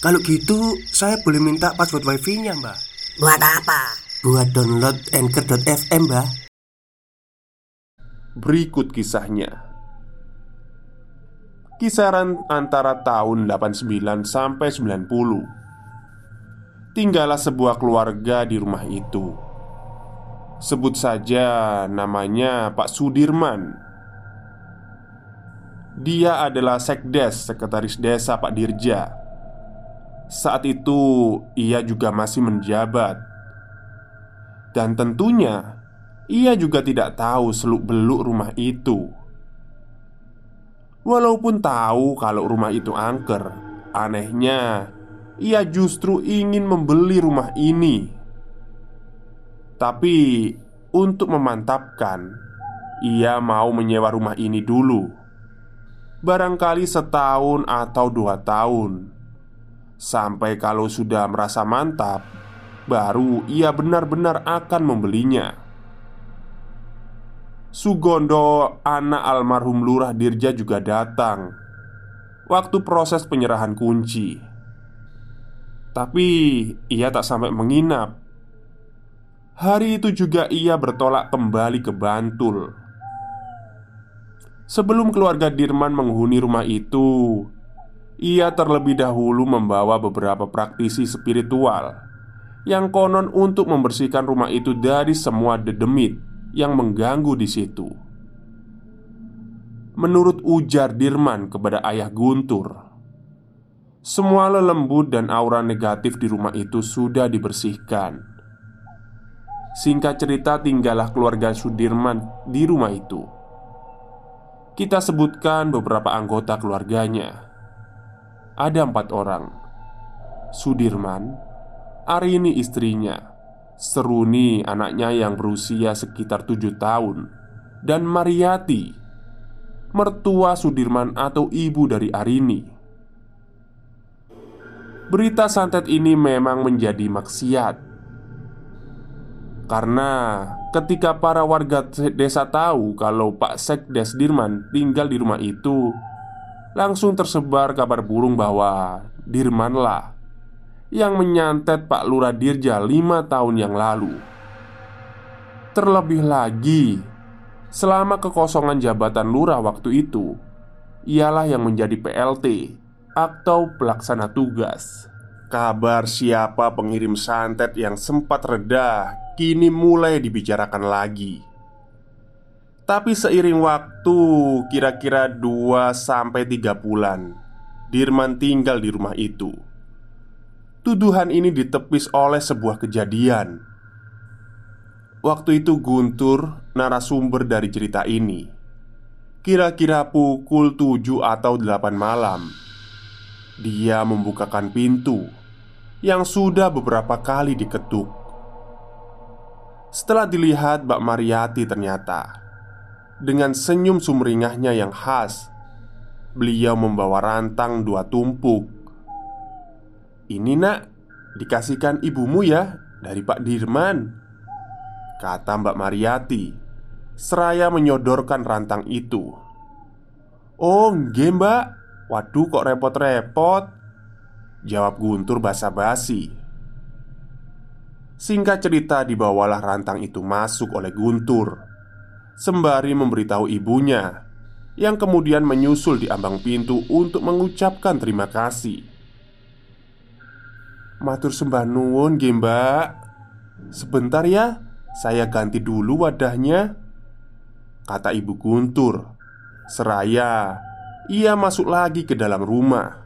Kalau gitu, saya boleh minta password wifi-nya, Mbak. Buat apa? Buat download Anchor.fm, Mbak. Berikut kisahnya. Kisaran antara tahun 89 sampai 90. Tinggallah sebuah keluarga di rumah itu. Sebut saja namanya Pak Sudirman. Dia adalah sekdes sekretaris desa Pak Dirja. Saat itu ia juga masih menjabat. Dan tentunya ia juga tidak tahu seluk-beluk rumah itu. Walaupun tahu kalau rumah itu angker, anehnya ia justru ingin membeli rumah ini. Tapi untuk memantapkan, ia mau menyewa rumah ini dulu. Barangkali setahun atau dua tahun, sampai kalau sudah merasa mantap, baru ia benar-benar akan membelinya. Sugondo, anak almarhum Lurah Dirja juga datang waktu proses penyerahan kunci. Tapi ia tak sampai menginap. Hari itu juga ia bertolak kembali ke Bantul. Sebelum keluarga Dirman menghuni rumah itu, ia terlebih dahulu membawa beberapa praktisi spiritual yang konon untuk membersihkan rumah itu dari semua dedemit yang mengganggu di situ. Menurut ujar Dirman kepada ayah Guntur, semua lelembut dan aura negatif di rumah itu sudah dibersihkan. Singkat cerita, tinggallah keluarga Sudirman di rumah itu. Kita sebutkan beberapa anggota keluarganya. Ada empat orang: Sudirman, Arini istrinya, Seruni anaknya yang berusia sekitar tujuh tahun Dan Mariati Mertua Sudirman atau ibu dari Arini. Berita santet ini memang menjadi maksiat. Karena ketika para warga desa tahu kalau Pak Sekdes Dirman tinggal di rumah itu Langsung tersebar kabar burung bahwa Dirmanlah yang menyantet Pak Lurah Dirja lima tahun yang lalu. Terlebih lagi, selama kekosongan jabatan lurah waktu itu, ialah yang menjadi PLT atau pelaksana tugas. Kabar siapa pengirim santet yang sempat reda kini mulai dibicarakan lagi. Tapi seiring waktu kira-kira 2 sampai 3 bulan, Dirman tinggal di rumah itu. Tuduhan ini ditepis oleh sebuah kejadian. Waktu itu Guntur, narasumber dari cerita ini. Kira-kira pukul 7 atau 8 malam Dia membukakan pintu Yang sudah beberapa kali diketuk. Setelah dilihat Mbak Mariati ternyata Dengan senyum sumringahnya yang khas. Beliau membawa rantang dua tumpuk. Ini nak, dikasihkan ibumu ya Dari Pak Dirman Kata Mbak Mariati Seraya menyodorkan rantang itu. Oh nggih mbak. Waduh kok repot-repot Jawab Guntur basa-basi. Singkat cerita dibawalah rantang itu masuk oleh Guntur Sembari memberitahu ibunya Yang kemudian menyusul di ambang pintu untuk mengucapkan terima kasih Matur sembah nuwun Mbak. Sebentar ya, saya ganti dulu wadahnya. Kata Ibu Guntur. Seraya ia masuk lagi ke dalam rumah.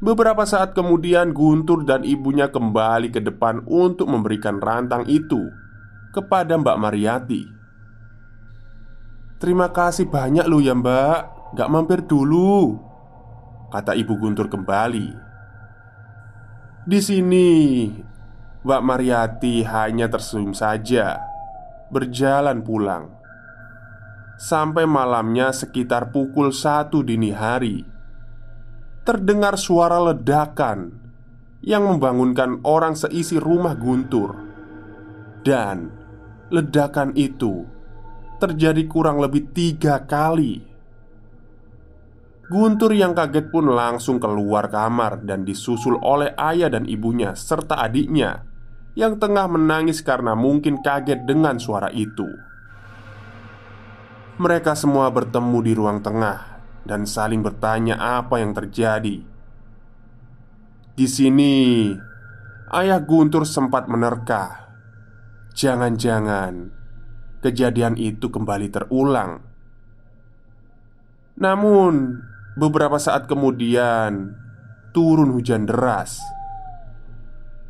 Beberapa saat kemudian Guntur dan ibunya kembali ke depan untuk memberikan rantang itu kepada Mbak Mariati. Terima kasih banyak loh ya mbak Gak mampir dulu kata Ibu Guntur kembali. Di sini, Mbak Mariati hanya tersenyum saja, berjalan pulang. Sampai malamnya sekitar pukul satu dini hari Terdengar suara ledakan Yang membangunkan orang seisi rumah Guntur Dan ledakan itu Terjadi kurang lebih tiga kali Guntur yang kaget pun langsung keluar kamar dan disusul oleh ayah dan ibunya serta adiknya yang tengah menangis karena mungkin kaget dengan suara itu. Mereka semua bertemu di ruang tengah dan saling bertanya apa yang terjadi. Di sini, ayah Guntur sempat menerka. Jangan-jangan kejadian itu kembali terulang. Namun, Beberapa saat kemudian turun hujan deras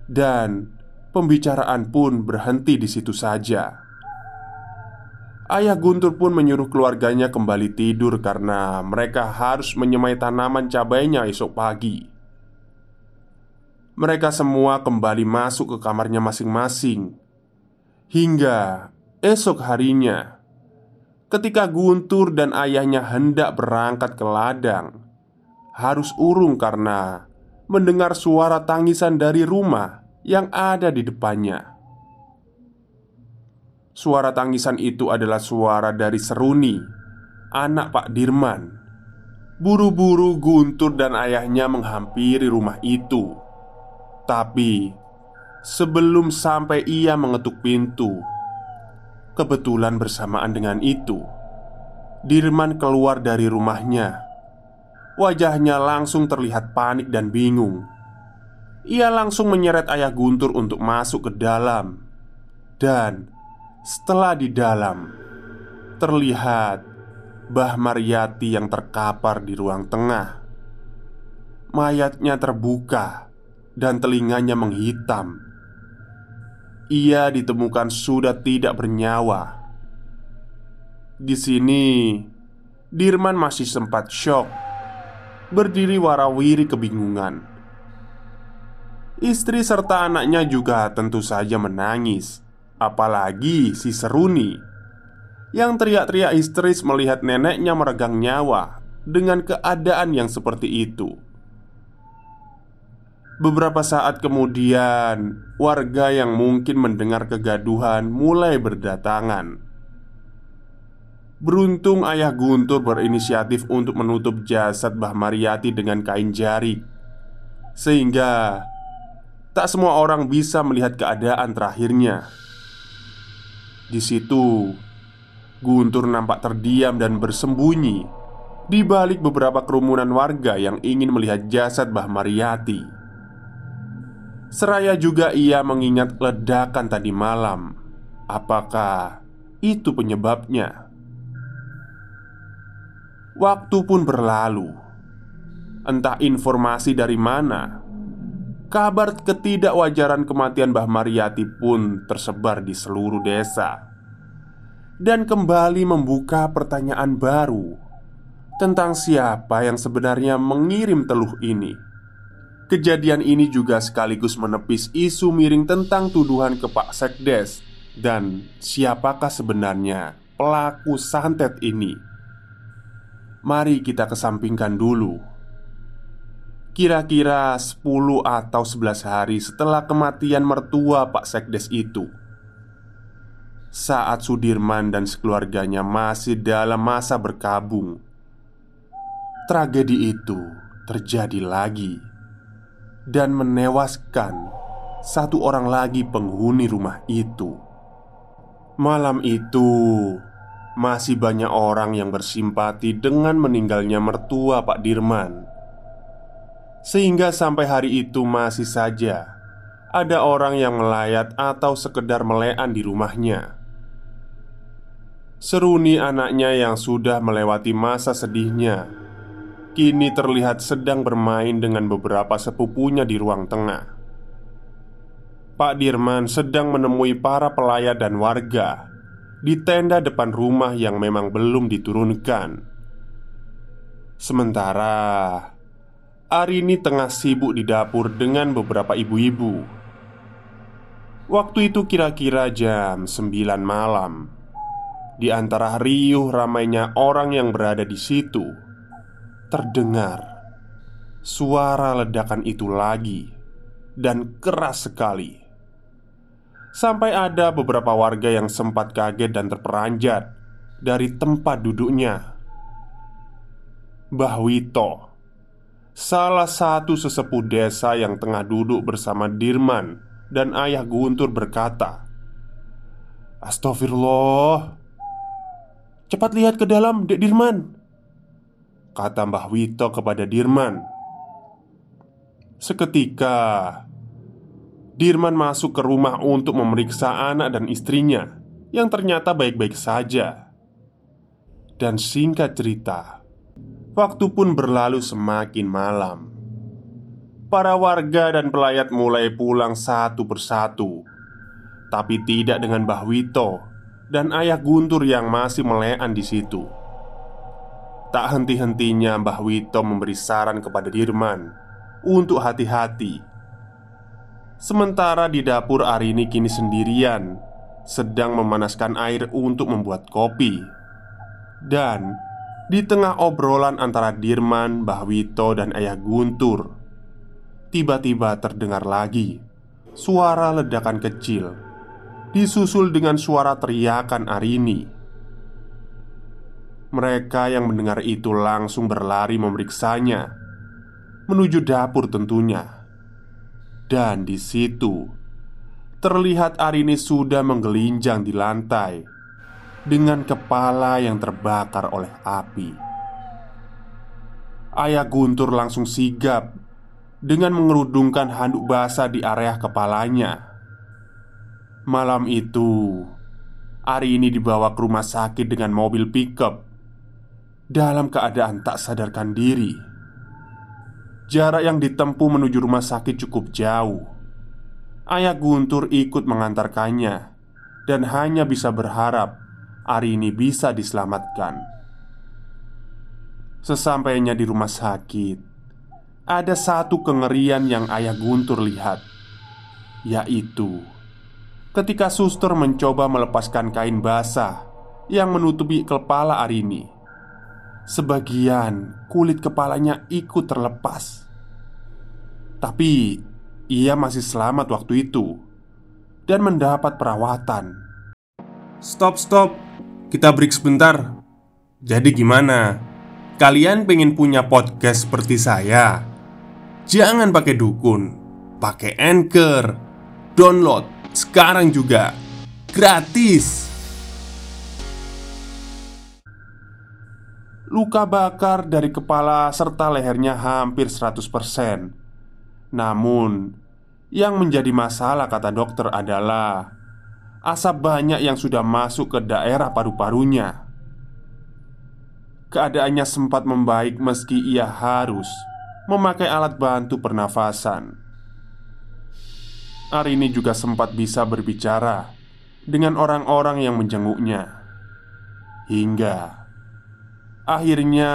dan pembicaraan pun berhenti di situ saja. Ayah Guntur pun menyuruh keluarganya kembali tidur karena mereka harus menyemai tanaman cabainya esok pagi. Mereka semua kembali masuk ke kamarnya masing-masing hingga esok harinya Ketika Guntur dan ayahnya hendak berangkat ke ladang, harus urung karena mendengar suara tangisan dari rumah yang ada di depannya. Suara tangisan itu adalah suara dari Seruni, anak Pak Dirman. Buru-buru Guntur dan ayahnya menghampiri rumah itu. Tapi sebelum sampai ia mengetuk pintu, Kebetulan bersamaan dengan itu. Dirman keluar dari rumahnya. Wajahnya langsung terlihat panik dan bingung. Ia langsung menyeret ayah Guntur untuk masuk ke dalam. Dan setelah di dalam Terlihat Bah Mariati yang terkapar di ruang tengah. Mayatnya terbuka Dan telinganya menghitam ia ditemukan sudah tidak bernyawa. Di sini, Dirman masih sempat shock, berdiri warawiri kebingungan. Istri serta anaknya juga tentu saja menangis, apalagi si Seruni yang teriak-teriak histeris melihat neneknya meregang nyawa dengan keadaan yang seperti itu. Beberapa saat kemudian, warga yang mungkin mendengar kegaduhan mulai berdatangan. Beruntung ayah Guntur berinisiatif untuk menutup jasad Mbah Mariati dengan kain jari. Sehingga tak semua orang bisa melihat keadaan terakhirnya. Di situ Guntur nampak terdiam dan bersembunyi Di balik beberapa kerumunan warga yang ingin melihat jasad Mbah Mariati Seraya juga ia mengingat ledakan tadi malam. Apakah itu penyebabnya? Waktu pun berlalu. Entah informasi dari mana, kabar ketidakwajaran kematian Mbah Mariati pun tersebar di seluruh desa dan kembali membuka pertanyaan baru tentang siapa yang sebenarnya mengirim teluh ini. Kejadian ini juga sekaligus menepis isu miring tentang tuduhan ke Pak Sekdes dan siapakah sebenarnya pelaku santet ini. Mari kita kesampingkan dulu. Kira-kira 10 atau 11 hari setelah kematian mertua Pak Sekdes itu Saat Sudirman dan sekeluarganya masih dalam masa berkabung Tragedi itu terjadi lagi dan menewaskan satu orang lagi penghuni rumah itu. Malam itu masih banyak orang yang bersimpati dengan meninggalnya mertua Pak Dirman, sehingga sampai hari itu masih saja ada orang yang melayat atau sekedar melean di rumahnya. Seruni anaknya yang sudah melewati masa sedihnya kini terlihat sedang bermain dengan beberapa sepupunya di ruang tengah. Pak Dirman sedang menemui para pelayat dan warga di tenda depan rumah yang memang belum diturunkan. Sementara Arini tengah sibuk di dapur dengan beberapa ibu-ibu. Waktu itu kira-kira jam 9 malam. Di antara riuh ramainya orang yang berada di situ, terdengar suara ledakan itu lagi dan keras sekali. Sampai ada beberapa warga yang sempat kaget dan terperanjat dari tempat duduknya. Mbah Wito, salah satu sesepuh desa yang tengah duduk bersama Dirman dan ayah Guntur berkata, "Astagfirullah, cepat lihat ke dalam, Dek Dirman." Kata Mbah Wito kepada Dirman. Seketika Dirman masuk ke rumah untuk memeriksa anak dan istrinya yang ternyata baik-baik saja. Dan singkat cerita, waktu pun berlalu semakin malam. Para warga dan pelayat mulai pulang satu persatu, tapi tidak dengan Mbah Wito dan ayah Guntur yang masih melean di situ. Tak henti-hentinya Mbah Wito memberi saran kepada Dirman untuk hati-hati. Sementara di dapur Arini kini sendirian Sedang memanaskan air untuk membuat kopi. Dan di tengah obrolan antara Dirman, Mbah Wito, dan Ayah Guntur Tiba-tiba terdengar lagi Suara ledakan kecil Disusul dengan suara teriakan Arini Mereka yang mendengar itu langsung berlari memeriksanya Menuju dapur tentunya dan di situ terlihat Arini sudah menggelinjang di lantai dengan kepala yang terbakar oleh api. Ayah Guntur langsung sigap dengan mengerudungkan handuk basah di area kepalanya. Malam itu, Arini dibawa ke rumah sakit dengan mobil pickup dalam keadaan tak sadarkan diri. Jarak yang ditempuh menuju rumah sakit cukup jauh. Ayah Guntur ikut mengantarkannya dan hanya bisa berharap Arini bisa diselamatkan. Sesampainya di rumah sakit, ada satu kengerian yang Ayah Guntur lihat, yaitu ketika suster mencoba melepaskan kain basah yang menutupi kepala Arini. Sebagian kulit kepalanya ikut terlepas. Tapi ia masih selamat waktu itu Dan mendapat perawatan. Stop, stop. Kita break sebentar. Jadi gimana? Kalian pengen punya podcast seperti saya? Jangan pakai dukun Pakai Anchor. Download sekarang juga. Gratis Luka bakar dari kepala serta lehernya hampir 100% Namun Yang menjadi masalah kata dokter adalah Asap banyak yang sudah masuk ke daerah paru-parunya. Keadaannya sempat membaik meski ia harus Memakai alat bantu pernafasan. Hari ini juga sempat bisa berbicara Dengan orang-orang yang menjenguknya. Hingga Akhirnya,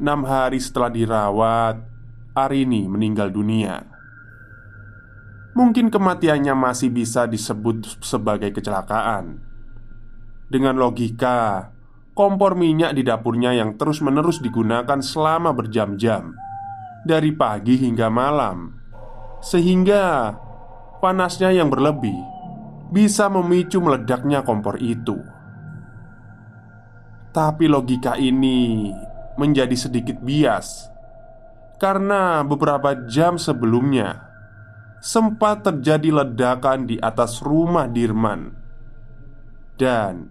enam hari setelah dirawat, Arini meninggal dunia. Mungkin kematiannya masih bisa disebut sebagai kecelakaan. Dengan logika, kompor minyak di dapurnya yang terus-menerus digunakan selama berjam-jam, dari pagi hingga malam, sehingga panasnya yang berlebih bisa memicu meledaknya kompor itu. Tapi logika ini menjadi sedikit bias. Karena beberapa jam sebelumnya Sempat terjadi ledakan di atas rumah Dirman. Dan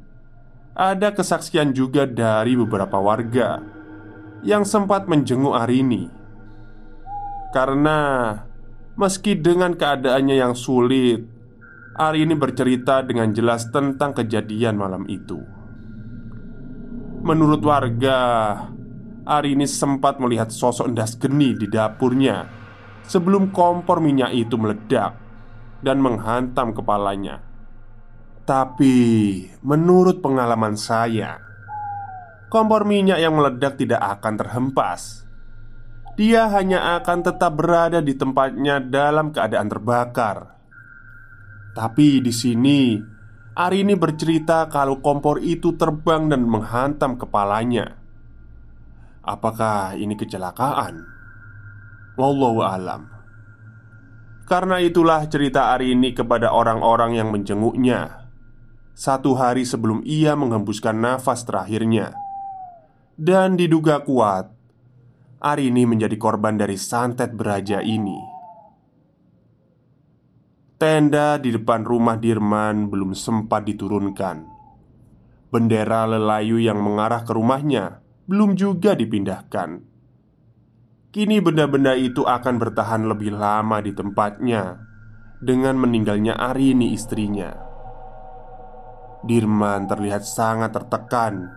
ada kesaksian juga dari beberapa warga Yang sempat menjenguk Arini. Karena meski dengan keadaannya yang sulit Arini bercerita dengan jelas tentang kejadian malam itu Menurut warga, Arini sempat melihat sosok endas geni di dapurnya sebelum kompor minyak itu meledak dan menghantam kepalanya. Tapi menurut pengalaman saya, kompor minyak yang meledak tidak akan terhempas. dia hanya akan tetap berada di tempatnya dalam keadaan terbakar. Tapi di sini, Arini bercerita kalau kompor itu terbang dan menghantam kepalanya. Apakah ini kecelakaan? Wallahu alam. Karena itulah cerita Arini kepada orang-orang yang menjenguknya. Satu hari sebelum ia menghembuskan nafas terakhirnya, dan diduga kuat Arini menjadi korban dari santet beraja ini. Tenda di depan rumah Dirman belum sempat diturunkan. Bendera lelayu yang mengarah ke rumahnya belum juga dipindahkan. Kini benda-benda itu akan bertahan lebih lama di tempatnya dengan meninggalnya Arini istrinya. Dirman terlihat sangat tertekan.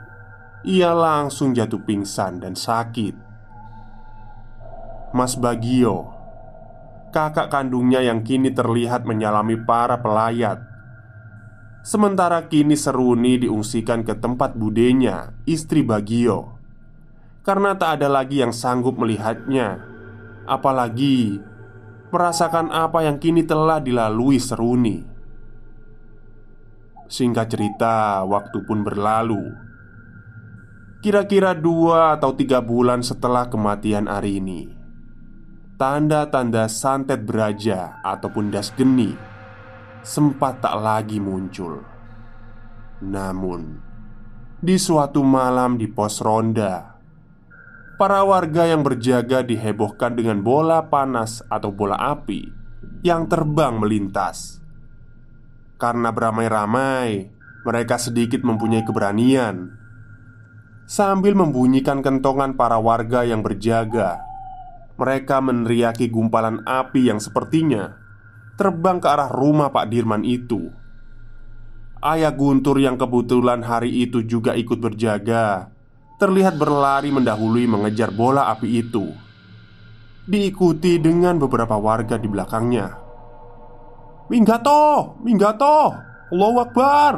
Ia langsung jatuh pingsan dan sakit. Mas Bagio Kakak kandungnya yang kini terlihat menyalami para pelayat. Sementara kini Seruni diungsikan ke tempat budenya, istri Bagio. Karena tak ada lagi yang sanggup melihatnya Apalagi merasakan apa yang kini telah dilalui Seruni. Singkat cerita, waktu pun berlalu. Kira-kira dua atau tiga bulan setelah kematian Arini Tanda-tanda santet beraja ataupun das geni sempat tak lagi muncul. Namun, di suatu malam di pos ronda, para warga yang berjaga dihebohkan dengan bola panas atau bola api yang terbang melintas. Karena beramai-ramai, mereka sedikit mempunyai keberanian. Sambil membunyikan kentongan para warga yang berjaga mereka meneriaki gumpalan api yang sepertinya terbang ke arah rumah Pak Dirman itu. Ayah Guntur yang kebetulan hari itu juga ikut berjaga Terlihat berlari mendahului mengejar bola api itu Diikuti dengan beberapa warga di belakangnya Minggato! Minggato! Allahu Akbar!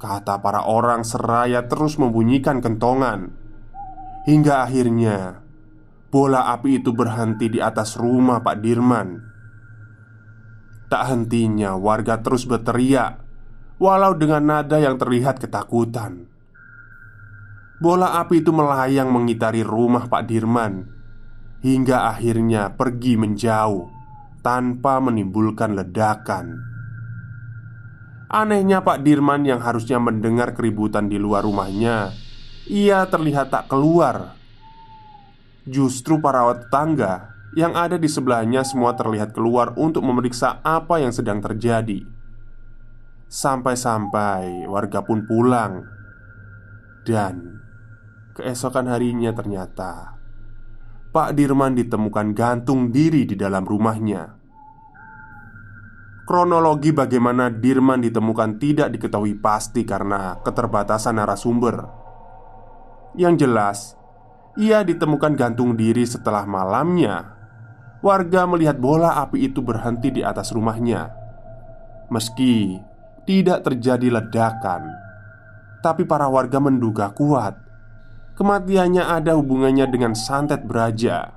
Kata para orang seraya terus membunyikan kentongan Hingga akhirnya Bola api itu berhenti di atas rumah Pak Dirman. Tak hentinya warga terus berteriak, walau dengan nada yang terlihat ketakutan. Bola api itu melayang mengitari rumah Pak Dirman hingga akhirnya pergi menjauh tanpa menimbulkan ledakan. Anehnya, Pak Dirman yang harusnya mendengar keributan di luar rumahnya, ia terlihat tak keluar Justru para tetangga yang ada di sebelahnya semua terlihat keluar untuk memeriksa apa yang sedang terjadi. Sampai-sampai warga pun pulang, dan keesokan harinya ternyata Pak Dirman ditemukan gantung diri di dalam rumahnya. Kronologi bagaimana Dirman ditemukan tidak diketahui pasti karena keterbatasan narasumber. Yang jelas, ia ditemukan gantung diri setelah malamnya. Warga melihat bola api itu berhenti di atas rumahnya. Meski tidak terjadi ledakan Tapi para warga menduga kuat. Kematiannya ada hubungannya dengan santet beraja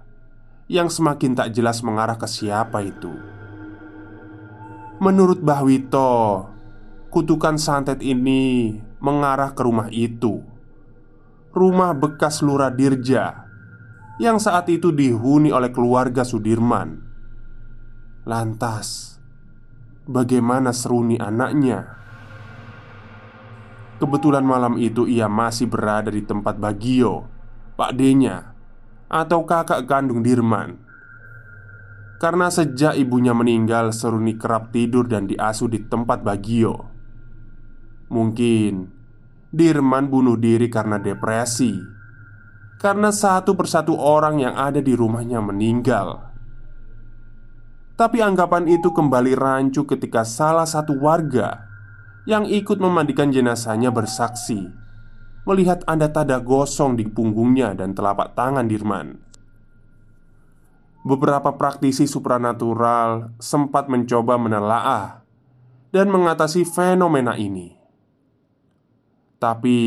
Yang semakin tak jelas mengarah ke siapa itu. Menurut Bahwito Kutukan santet ini mengarah ke rumah itu rumah bekas Lurah Dirja yang saat itu dihuni oleh keluarga Sudirman. Lantas, bagaimana Seruni anaknya? Kebetulan malam itu ia masih berada di tempat Bagio, Pak Denya, atau kakak kandung Dirman. Karena sejak ibunya meninggal, Seruni kerap tidur dan diasuh di tempat Bagio. Mungkin Dirman bunuh diri karena depresi. Karena satu persatu orang yang ada di rumahnya meninggal. Tapi anggapan itu kembali rancu ketika salah satu warga Yang ikut memandikan jenazahnya bersaksi Melihat ada tanda gosong di punggungnya dan telapak tangan Dirman. Beberapa praktisi supranatural sempat mencoba menelaah dan mengatasi fenomena ini. Tapi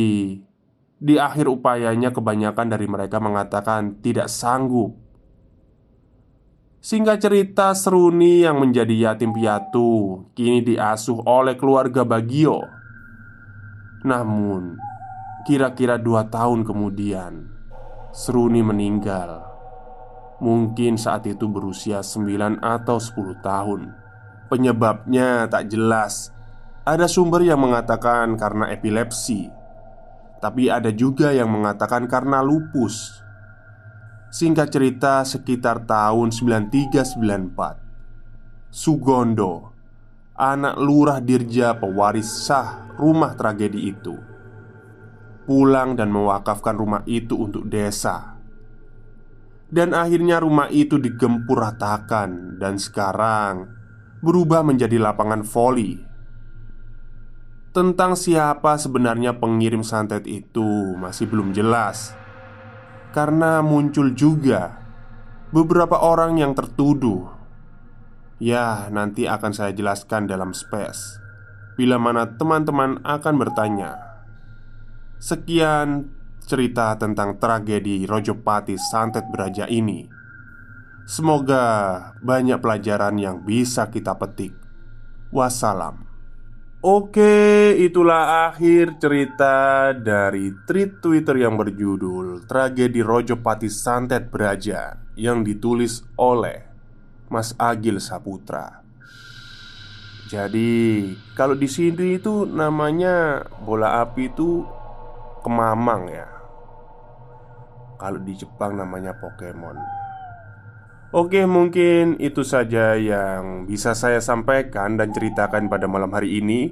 Di akhir upayanya, kebanyakan dari mereka mengatakan tidak sanggup. Singkat cerita, Seruni yang menjadi yatim piatu kini diasuh oleh keluarga Bagio. Namun, kira-kira dua tahun kemudian, Seruni meninggal. Mungkin saat itu berusia 9 atau 10 tahun. Penyebabnya tak jelas. Ada sumber yang mengatakan karena epilepsi tapi ada juga yang mengatakan karena lupus. Singkat cerita sekitar tahun 9394 Sugondo Anak lurah dirja pewaris sah rumah tragedi itu Pulang dan mewakafkan rumah itu untuk desa. Dan akhirnya rumah itu digempur ratakan Dan sekarang berubah menjadi lapangan voli tentang siapa sebenarnya pengirim santet itu masih belum jelas. Karena muncul juga beberapa orang yang tertuduh. Ya, nanti akan saya jelaskan dalam space Bila mana teman-teman akan bertanya. Sekian cerita tentang tragedi Rojopati Santet Beraja ini. Semoga banyak pelajaran yang bisa kita petik. Wassalam Oke, itulah akhir cerita dari tweet Twitter yang berjudul Tragedi Rojopati Santet Beraja yang ditulis oleh Mas Agil Saputra. Jadi, kalau di sini itu namanya bola api itu kemamang ya. Kalau di Jepang namanya Pokemon. Oke, mungkin itu saja yang bisa saya sampaikan dan ceritakan pada malam hari ini.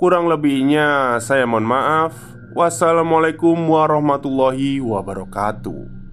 Kurang lebihnya, saya mohon maaf. Wassalamualaikum warahmatullahi wabarakatuh.